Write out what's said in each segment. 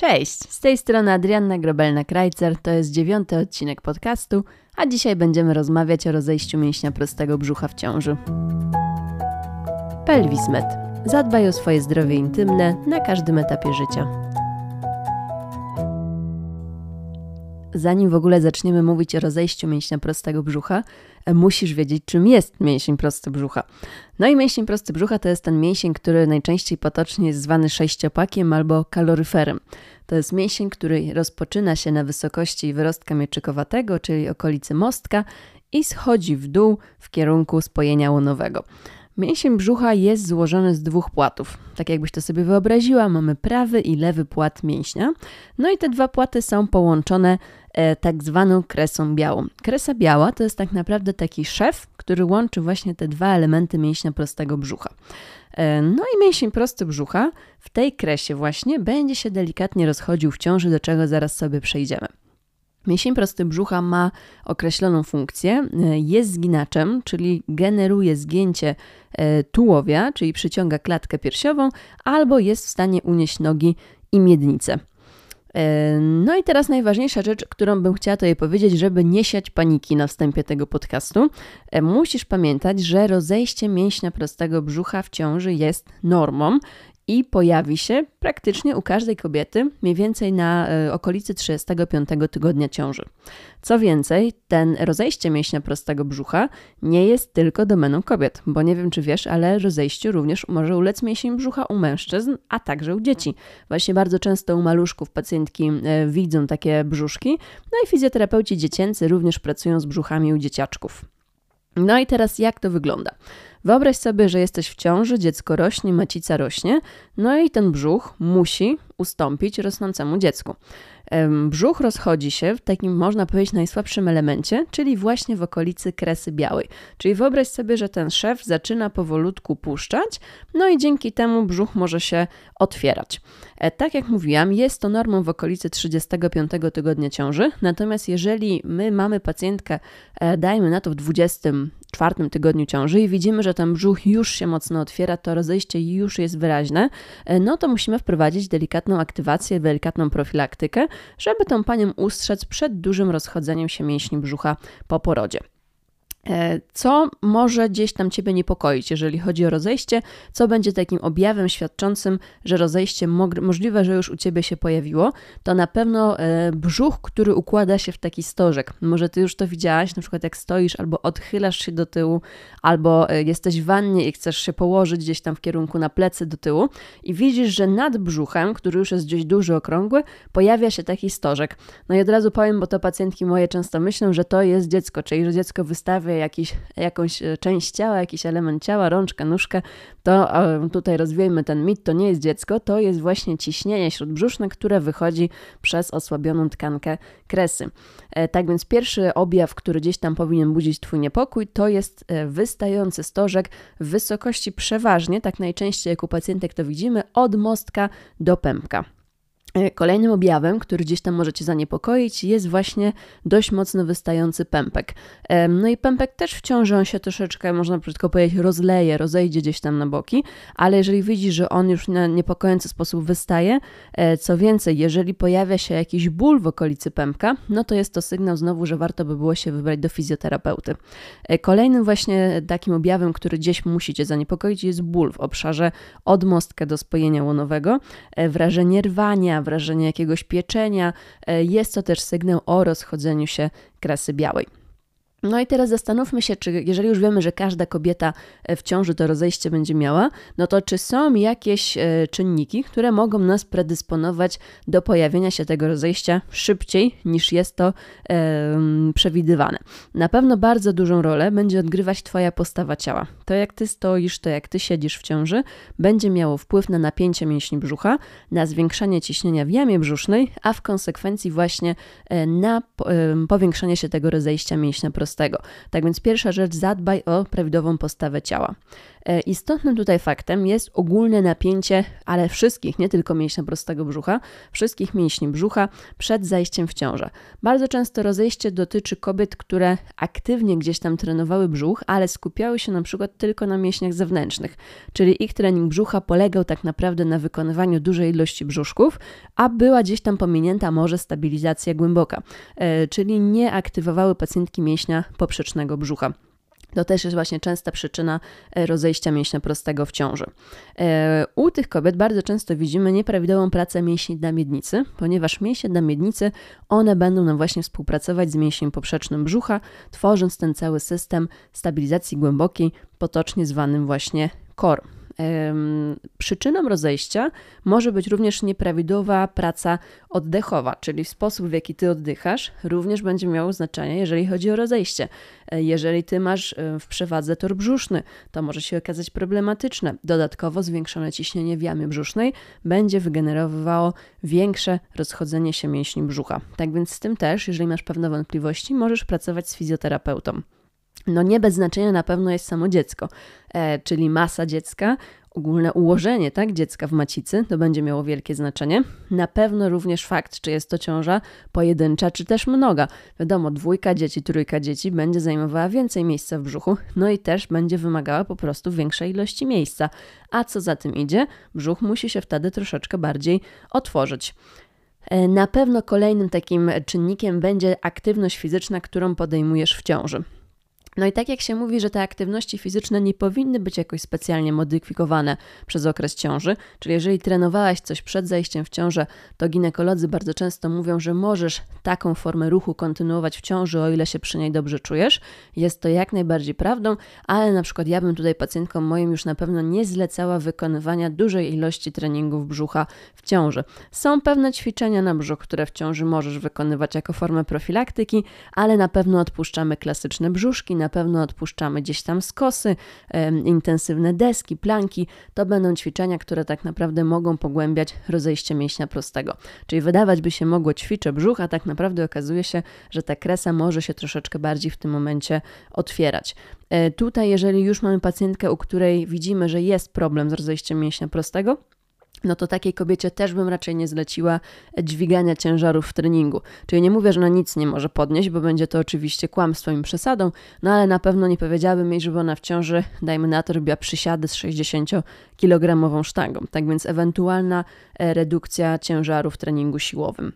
Cześć, z tej strony Adrianna Grobelna-Krajcer, to jest dziewiąty odcinek podcastu, a dzisiaj będziemy rozmawiać o rozejściu mięśnia prostego brzucha w ciąży. Pelwismed. Zadbaj o swoje zdrowie intymne na każdym etapie życia. Zanim w ogóle zaczniemy mówić o rozejściu mięśnia prostego brzucha, e, musisz wiedzieć, czym jest mięsień prosty brzucha. No i mięsień prosty brzucha to jest ten mięsień, który najczęściej potocznie jest zwany sześciopakiem albo kaloryferem. To jest mięsień, który rozpoczyna się na wysokości wyrostka mieczykowatego, czyli okolicy mostka i schodzi w dół w kierunku spojenia łonowego. Mięsień brzucha jest złożony z dwóch płatów. Tak jakbyś to sobie wyobraziła, mamy prawy i lewy płat mięśnia. No i te dwa płaty są połączone e, tak zwaną kresą białą. Kresa biała to jest tak naprawdę taki szef, który łączy właśnie te dwa elementy mięśnia prostego brzucha. E, no i mięsień prosty brzucha w tej kresie właśnie będzie się delikatnie rozchodził w ciąży, do czego zaraz sobie przejdziemy. Mięsień prosty brzucha ma określoną funkcję. E, jest zginaczem, czyli generuje zgięcie e, tułowia, czyli przyciąga klatkę piersiową, albo jest w stanie unieść nogi i miednicę. E, no i teraz najważniejsza rzecz, którą bym chciała tutaj powiedzieć, żeby nie siać paniki na wstępie tego podcastu. Musisz pamiętać, że rozejście mięśnia prostego brzucha w ciąży jest normą i pojawi się praktycznie u każdej kobiety mniej więcej na e, okolicy 35 tygodnia ciąży. Co więcej, ten rozejście mięśnia prostego brzucha nie jest tylko domeną kobiet, bo nie wiem czy wiesz, ale rozejściu również może ulec mięsień brzucha u mężczyzn, a także u dzieci. Właśnie bardzo często u maluszków pacjentki e, widzą takie brzuszki, no i fizjoterapeuci dziecięcy również pracują z brzuchami u dzieciaczków. No i teraz jak to wygląda? Wyobraź sobie, że jesteś w ciąży, dziecko rośnie, macica rośnie, no i ten brzuch musi ustąpić rosnącemu dziecku. Brzuch rozchodzi się w takim, można powiedzieć, najsłabszym elemencie, czyli właśnie w okolicy kresy białej. Czyli wyobraź sobie, że ten szef zaczyna powolutku puszczać, no i dzięki temu brzuch może się otwierać. E, tak jak mówiłam, jest to normą w okolicy 35 tygodnia ciąży, natomiast jeżeli my mamy pacjentkę, e, dajmy na to w 20 czwartym tygodniu ciąży i widzimy, że ten brzuch już się mocno otwiera, to rozejście już jest wyraźne, e, no to musimy wprowadzić delikatną aktywację, delikatną profilaktykę, żeby tą panią ustrzec przed dużym rozchodzeniem się mięśni brzucha po porodzie. E, co może gdzieś tam Ciebie niepokoić, jeżeli chodzi o rozejście? Co będzie takim objawem świadczącym, że rozejście możliwe, że już u Ciebie się pojawiło? To na pewno e, brzuch, który układa się w taki stożek. Może Ty już to widziałaś, na przykład jak stoisz albo odchylasz się do tyłu, albo e, jesteś w wannie i chcesz się położyć gdzieś tam w kierunku na plecy do tyłu i widzisz, że nad brzuchem, który już jest gdzieś duży, okrągły, pojawia się taki stożek. No i od razu powiem, bo to pacjentki moje często myślą, że to jest dziecko, czyli że dziecko wystawia jakiś, jakąś e, część ciała, jakiś element ciała, rączkę, nóżkę, to tutaj rozwiejmy ten mit, to nie jest dziecko, to jest właśnie ciśnienie śródbrzuszne, które wychodzi przez osłabioną tkankę kresy. E, tak więc pierwszy objaw, który gdzieś tam powinien budzić Twój niepokój, to jest e, wystający stożek w wysokości przeważnie, tak najczęściej jak u pacjentek to widzimy, od mostka do pępka. E, kolejnym objawem, który gdzieś tam może Cię zaniepokoić, jest właśnie dość mocno wystający pępek. No i pępek też w ciąży on się troszeczkę, można brzydko powiedzieć, rozleje, rozejdzie gdzieś tam na boki, ale jeżeli widzisz, że on już na niepokojący sposób wystaje, e, co więcej, jeżeli pojawia się jakiś ból w okolicy pępka, no to jest to sygnał znowu, że warto by było się wybrać do fizjoterapeuty. E, kolejnym właśnie takim objawem, który gdzieś musi Cię zaniepokoić, jest ból w obszarze od mostka do spojenia łonowego, wrażenie rwania, wrażenie jakiegoś pieczenia. E, jest to też sygnał o rozchodzeniu się krasy białej. No i teraz zastanówmy się, czy jeżeli już wiemy, że każda kobieta e, w ciąży to rozejście będzie miała, no to czy są jakieś e, czynniki, które mogą nas predysponować do pojawienia się tego rozejścia szybciej niż jest to e, przewidywane. Na pewno bardzo dużą rolę będzie odgrywać Twoja postawa ciała. To jak Ty stoisz, to jak Ty siedzisz w ciąży, będzie miało wpływ na napięcie mięśni brzucha, na zwiększanie ciśnienia w jamie brzusznej, a w konsekwencji właśnie e, na e, powiększenie się tego rozejścia mięśnia prostego prostego. Tak więc pierwsza rzecz, zadbaj o prawidłową postawę ciała. E, istotnym tutaj faktem jest ogólne napięcie, ale wszystkich, nie tylko mięśnia prostego brzucha, wszystkich mięśni brzucha przed zajściem w ciążę. Bardzo często rozejście dotyczy kobiet, które aktywnie gdzieś tam trenowały brzuch, ale skupiały się na przykład tylko na mięśniach zewnętrznych, czyli ich trening brzucha polegał tak naprawdę na wykonywaniu dużej ilości brzuszków, a była gdzieś tam pominięta może stabilizacja głęboka, e, czyli nie aktywowały pacjentki mięśnia poprzecznego brzucha. To też jest właśnie częsta przyczyna e, rozejścia mięśnia prostego w ciąży. E, u tych kobiet bardzo często widzimy nieprawidłową pracę mięśni na miednicy, ponieważ mięśnie na miednicy, one będą nam właśnie współpracować z mięśniem poprzecznym brzucha, tworząc ten cały system stabilizacji głębokiej, potocznie zwanym właśnie KOR. Przyczyną rozejścia może być również nieprawidłowa praca oddechowa, czyli sposób, w jaki ty oddychasz, również będzie miało znaczenie, jeżeli chodzi o rozejście. E, jeżeli ty masz e, w przewadze tor brzuszny, to może się okazać problematyczne. Dodatkowo zwiększone ciśnienie w jamie brzusznej będzie wygenerowywało większe rozchodzenie się mięśni brzucha. Tak więc z tym też, jeżeli masz pewne wątpliwości, możesz pracować z fizjoterapeutą. No nie bez znaczenia na pewno jest samo dziecko, e, czyli masa dziecka, ogólne ułożenie tak, dziecka w macicy, to będzie miało wielkie znaczenie. Na pewno również fakt, czy jest to ciąża pojedyncza, czy też mnoga. Wiadomo, dwójka dzieci, trójka dzieci będzie zajmowała więcej miejsca w brzuchu, no i też będzie wymagała po prostu większej ilości miejsca. A co za tym idzie, brzuch musi się wtedy troszeczkę bardziej otworzyć. E, na pewno kolejnym takim czynnikiem będzie aktywność fizyczna, którą podejmujesz w ciąży. No i tak jak się mówi, że te aktywności fizyczne nie powinny być jakoś specjalnie modyfikowane przez okres ciąży, czyli jeżeli trenowałaś coś przed zajściem w ciążę, to ginekolodzy bardzo często mówią, że możesz taką formę ruchu kontynuować w ciąży, o ile się przy niej dobrze czujesz. Jest to jak najbardziej prawdą, ale na przykład ja bym tutaj pacjentkom moim już na pewno nie zlecała wykonywania dużej ilości treningów brzucha w ciąży. Są pewne ćwiczenia na brzuch, które w ciąży możesz wykonywać jako formę profilaktyki, ale na pewno odpuszczamy klasyczne brzuszki, na pewno odpuszczamy gdzieś tam skosy, intensywne deski, planki. To będą ćwiczenia, które tak naprawdę mogą pogłębiać rozejście mięśnia prostego. Czyli wydawać by się mogło ćwiczę brzuch, a tak naprawdę okazuje się, że ta kresa może się troszeczkę bardziej w tym momencie otwierać. E, tutaj, jeżeli już mamy pacjentkę, u której widzimy, że jest problem z rozejściem mięśnia prostego, no to takiej kobiecie też bym raczej nie zleciła dźwigania ciężarów w treningu. Czyli nie mówię, że ona nic nie może podnieść, bo będzie to oczywiście kłamstwem i przesadą, no ale na pewno nie powiedziałabym jej, żeby ona w ciąży, dajmy na to, robiła przysiady z 60-kilogramową sztangą. Tak więc ewentualna e, redukcja ciężaru w treningu siłowym.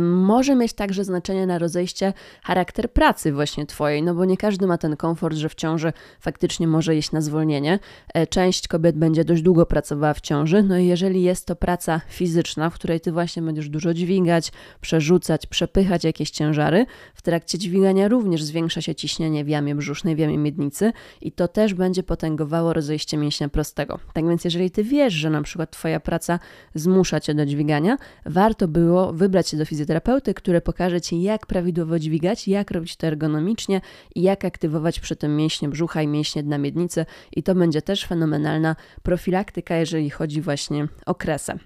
Może mieć także znaczenie na rozejście charakter pracy właśnie Twojej, no bo nie każdy ma ten komfort, że w ciąży faktycznie może iść na zwolnienie. E, część kobiet będzie dość długo pracowała w ciąży, no i jeżeli jest to praca fizyczna, w której Ty właśnie będziesz dużo dźwigać, przerzucać, przepychać jakieś ciężary, w trakcie dźwigania również zwiększa się ciśnienie w jamie brzusznej, w jamie miednicy i to też będzie potęgowało rozejście mięśnia prostego. Tak więc jeżeli Ty wiesz, że na przykład Twoja praca zmusza Cię do dźwigania, warto było wybrać się do fizjoterapeuty, który pokaże Ci, jak prawidłowo dźwigać, jak robić to ergonomicznie i jak aktywować przy tym mięśnie brzucha i mięśnie dna miednicy. I to będzie też fenomenalna profilaktyka, jeżeli chodzi właśnie o kresę.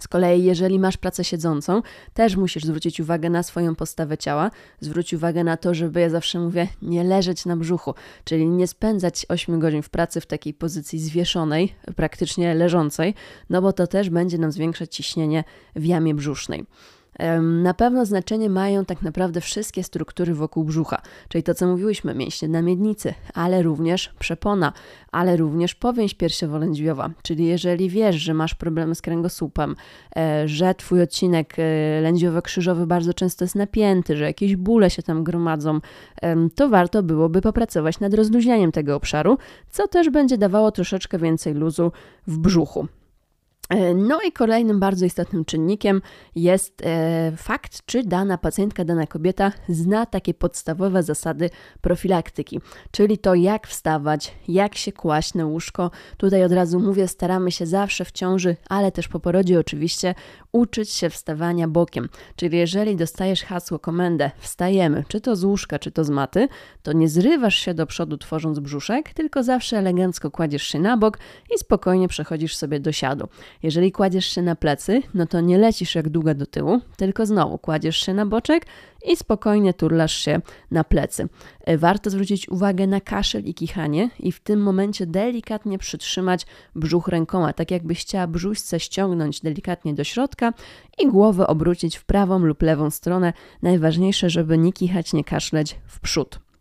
Z kolei, jeżeli masz pracę siedzącą, też musisz zwrócić uwagę na swoją postawę ciała, zwróć uwagę na to, żeby, ja zawsze mówię, nie leżeć na brzuchu, czyli nie spędzać 8 godzin w pracy w takiej pozycji zwieszonej, praktycznie leżącej, no bo to też będzie nam zwiększać ciśnienie w jamie brzusznej. Na pewno znaczenie mają tak naprawdę wszystkie struktury wokół brzucha, czyli to, co mówiłyśmy, mięśnie na miednicy, ale również przepona, ale również powięź piersiowo-lędźwiowa, czyli jeżeli wiesz, że masz problemy z kręgosłupem, e, że twój odcinek e, lędźwiowo-krzyżowy bardzo często jest napięty, że jakieś bóle się tam gromadzą, to warto byłoby popracować nad rozluźnianiem tego obszaru, co też będzie dawało troszeczkę więcej luzu w brzuchu. E, no i kolejnym bardzo istotnym czynnikiem jest e, fakt, czy dana pacjentka, dana kobieta zna takie podstawowe zasady profilaktyki, czyli to jak wstawać, jak się kłaść na łóżko. Tutaj od razu mówię, staramy się zawsze w ciąży, ale też po porodzie oczywiście, uczyć się wstawania bokiem. Czyli jeżeli dostajesz hasło, komendę wstajemy, czy to z łóżka, czy to z maty, to nie zrywasz się do przodu tworząc brzuszek, tylko zawsze elegancko kładziesz się na bok i spokojnie przechodzisz sobie do siadu. Jeżeli kładziesz się na plecy, no to nie lecisz jak długo do tyłu, tylko znowu kładziesz się na boczek i spokojnie turlasz się na plecy. E, warto zwrócić uwagę na kaszel i kichanie i w tym momencie delikatnie przytrzymać brzuch rękoma, tak jakbyś chciała brzuszce ściągnąć delikatnie do środka i głowę obrócić w prawą lub lewą stronę. Najważniejsze, żeby nie kichać, nie kaszleć w przód.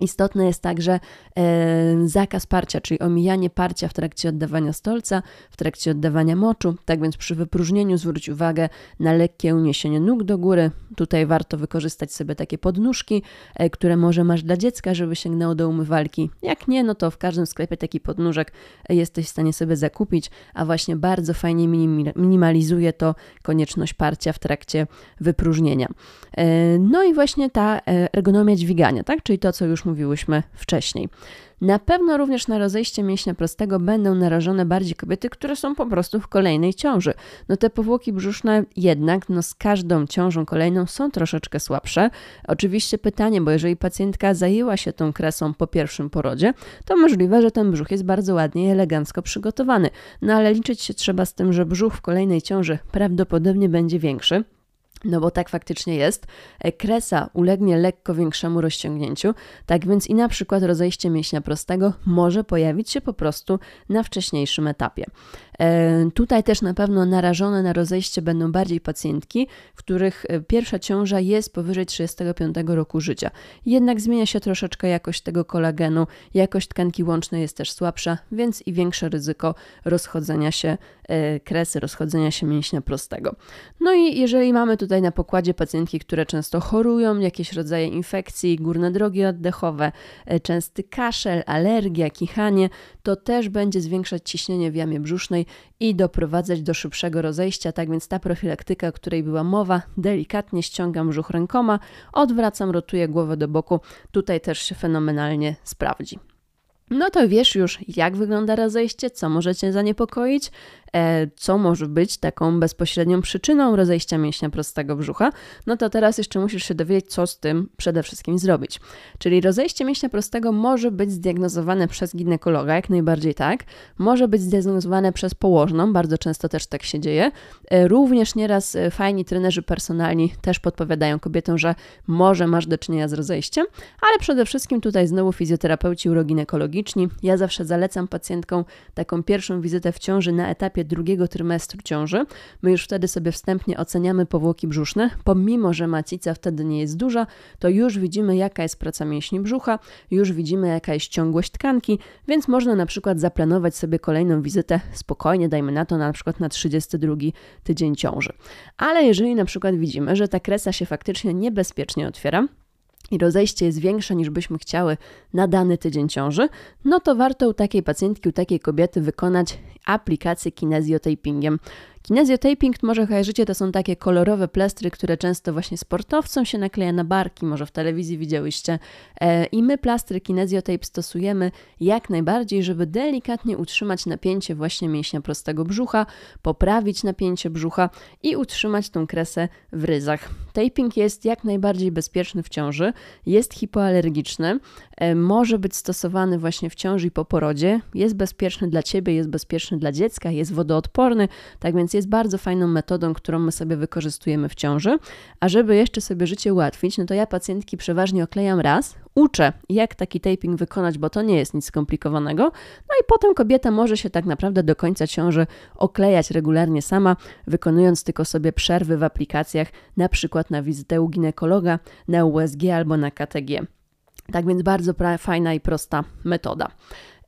Istotne jest także e, zakaz parcia, czyli omijanie parcia w trakcie oddawania stolca, w trakcie oddawania moczu. Tak więc przy wypróżnieniu zwróć uwagę na lekkie uniesienie nóg do góry. Tutaj warto wykorzystać sobie takie podnóżki, e, które może masz dla dziecka, żeby sięgnęło do umywalki. Jak nie, no to w każdym sklepie taki podnóżek e, jesteś w stanie sobie zakupić, a właśnie bardzo fajnie minimalizuje to konieczność parcia w trakcie wypróżnienia. No i właśnie ta ergonomia dźwigania, tak? czyli to, co już mówiłyśmy wcześniej. Na pewno również na rozejście mięśnia prostego będą narażone bardziej kobiety, które są po prostu w kolejnej ciąży. No te powłoki brzuszne jednak no z każdą ciążą kolejną są troszeczkę słabsze. Oczywiście pytanie, bo jeżeli pacjentka zajęła się tą kresą po pierwszym porodzie, to możliwe, że ten brzuch jest bardzo ładnie i elegancko przygotowany. No ale liczyć się trzeba z tym, że brzuch w kolejnej ciąży prawdopodobnie będzie większy. No bo tak faktycznie jest. E, kresa ulegnie lekko większemu rozciągnięciu, tak więc i na przykład rozejście mięśnia prostego może pojawić się po prostu na wcześniejszym etapie. E, tutaj też na pewno narażone na rozejście będą bardziej pacjentki, w których e, pierwsza ciąża jest powyżej 35 roku życia. Jednak zmienia się troszeczkę jakość tego kolagenu, jakość tkanki łącznej jest też słabsza, więc i większe ryzyko rozchodzenia się kresy, rozchodzenia się mięśnia prostego. No i jeżeli mamy tutaj na pokładzie pacjentki, które często chorują, jakieś rodzaje infekcji, górne drogi oddechowe, e, częsty kaszel, alergia, kichanie, to też będzie zwiększać ciśnienie w jamie brzusznej i doprowadzać do szybszego rozejścia. Tak więc ta profilaktyka, o której była mowa, delikatnie ściągam brzuch rękoma, odwracam, rotuję głowę do boku, tutaj też się fenomenalnie sprawdzi. No to wiesz już, jak wygląda rozejście, co możecie zaniepokoić, co może być taką bezpośrednią przyczyną rozejścia mięśnia prostego brzucha, no to teraz jeszcze musisz się dowiedzieć, co z tym przede wszystkim zrobić. Czyli rozejście mięśnia prostego może być zdiagnozowane przez ginekologa, jak najbardziej tak, może być zdiagnozowane przez położną, bardzo często też tak się dzieje. E, również nieraz e, fajni trenerzy personalni też podpowiadają kobietom, że może masz do czynienia z rozejściem, ale przede wszystkim tutaj znowu fizjoterapeuci uroginekologiczni. Ja zawsze zalecam pacjentkom taką pierwszą wizytę w ciąży na etapie etapie drugiego trymestru ciąży. My już wtedy sobie wstępnie oceniamy powłoki brzuszne. Pomimo, że macica wtedy nie jest duża, to już widzimy, jaka jest praca mięśni brzucha, już widzimy, jaka jest ciągłość tkanki, więc można na przykład zaplanować sobie kolejną wizytę spokojnie, dajmy na to na przykład na 32 tydzień ciąży. Ale jeżeli na przykład widzimy, że ta kresa się faktycznie niebezpiecznie otwiera, i rozejście jest większe niż byśmy chciały na dany tydzień ciąży, no to warto u takiej pacjentki, u takiej kobiety wykonać aplikację kinezjotapingiem. Kinezjotaping, może kojarzycie, to są takie kolorowe plastry, które często właśnie sportowcom się nakleja na barki, może w telewizji widziałyście. E, I my plastry kinezjotape stosujemy jak najbardziej, żeby delikatnie utrzymać napięcie właśnie mięśnia prostego brzucha, poprawić napięcie brzucha i utrzymać tą kresę w ryzach. Taping jest jak najbardziej bezpieczny w ciąży, jest hipoalergiczny, może być stosowany właśnie w ciąży i po porodzie, jest bezpieczny dla Ciebie, jest bezpieczny dla dziecka, jest wodoodporny, tak więc jest bardzo fajną metodą, którą my sobie wykorzystujemy w ciąży. A żeby jeszcze sobie życie ułatwić, no to ja pacjentki przeważnie oklejam raz, uczę, jak taki taping wykonać, bo to nie jest nic skomplikowanego. No i potem kobieta może się tak naprawdę do końca ciąży oklejać regularnie sama, wykonując tylko sobie przerwy w aplikacjach, na przykład na wizytę u ginekologa, na USG albo na KTG. Tak więc bardzo fajna i prosta metoda.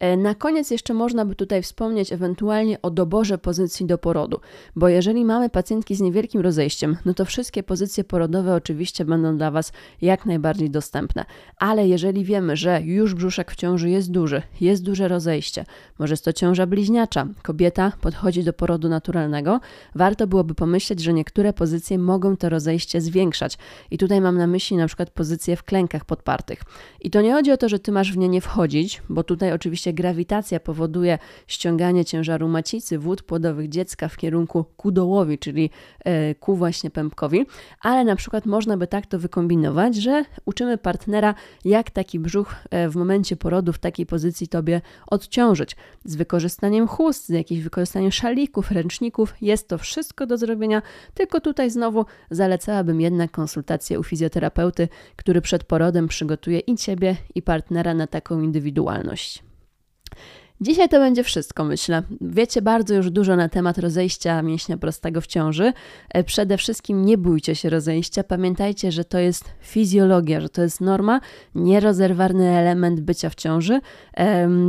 E, na koniec jeszcze można by tutaj wspomnieć ewentualnie o doborze pozycji do porodu, bo jeżeli mamy pacjentki z niewielkim rozejściem, no to wszystkie pozycje porodowe oczywiście będą dla Was jak najbardziej dostępne. Ale jeżeli wiemy, że już brzuszek w ciąży jest duży, jest duże rozejście, może jest to ciąża bliźniacza, kobieta podchodzi do porodu naturalnego, warto byłoby pomyśleć, że niektóre pozycje mogą to rozejście zwiększać. I tutaj mam na myśli na przykład pozycje w klękach podpartych. I to nie chodzi o to, że Ty masz w nie nie wchodzić, bo tutaj oczywiście oczywiście grawitacja powoduje ściąganie ciężaru macicy, wód płodowych dziecka w kierunku ku dołowi, czyli e, ku właśnie pępkowi, ale na przykład można by tak to wykombinować, że uczymy partnera, jak taki brzuch e, w momencie porodu w takiej pozycji tobie odciążyć. Z wykorzystaniem chust, z jakimś wykorzystaniem szalików, ręczników, jest to wszystko do zrobienia, tylko tutaj znowu zalecałabym jednak konsultację u fizjoterapeuty, który przed porodem przygotuje i ciebie, i partnera na taką indywidualność. Dzisiaj to będzie wszystko, myślę. Wiecie bardzo już dużo na temat rozejścia mięśnia prostego w ciąży. E, przede wszystkim nie bójcie się rozejścia. Pamiętajcie, że to jest fizjologia, że to jest norma, nierozerwalny element bycia w ciąży.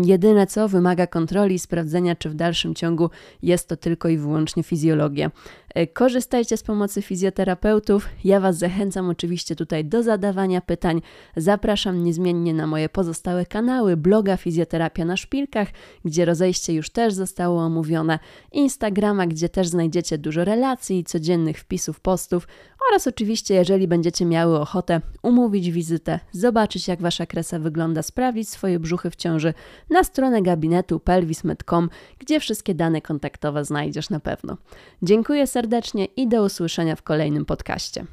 Jedyne co wymaga kontroli i sprawdzenia, czy w dalszym ciągu jest to tylko i wyłącznie fizjologia. E, korzystajcie z pomocy fizjoterapeutów. Ja Was zachęcam oczywiście tutaj do zadawania pytań. Zapraszam niezmiennie na moje pozostałe kanały, bloga Fizjoterapia na Szpilkach, gdzie rozejście już też zostało omówione, Instagrama, gdzie też znajdziecie dużo relacji, codziennych wpisów, postów oraz oczywiście, jeżeli będziecie miały ochotę umówić wizytę, zobaczyć jak Wasza kresa wygląda, sprawdzić swoje brzuchy w ciąży na stronę gabinetu pelvismed.com, gdzie wszystkie dane kontaktowe znajdziesz na pewno. Dziękuję serdecznie i do usłyszenia w kolejnym podcaście.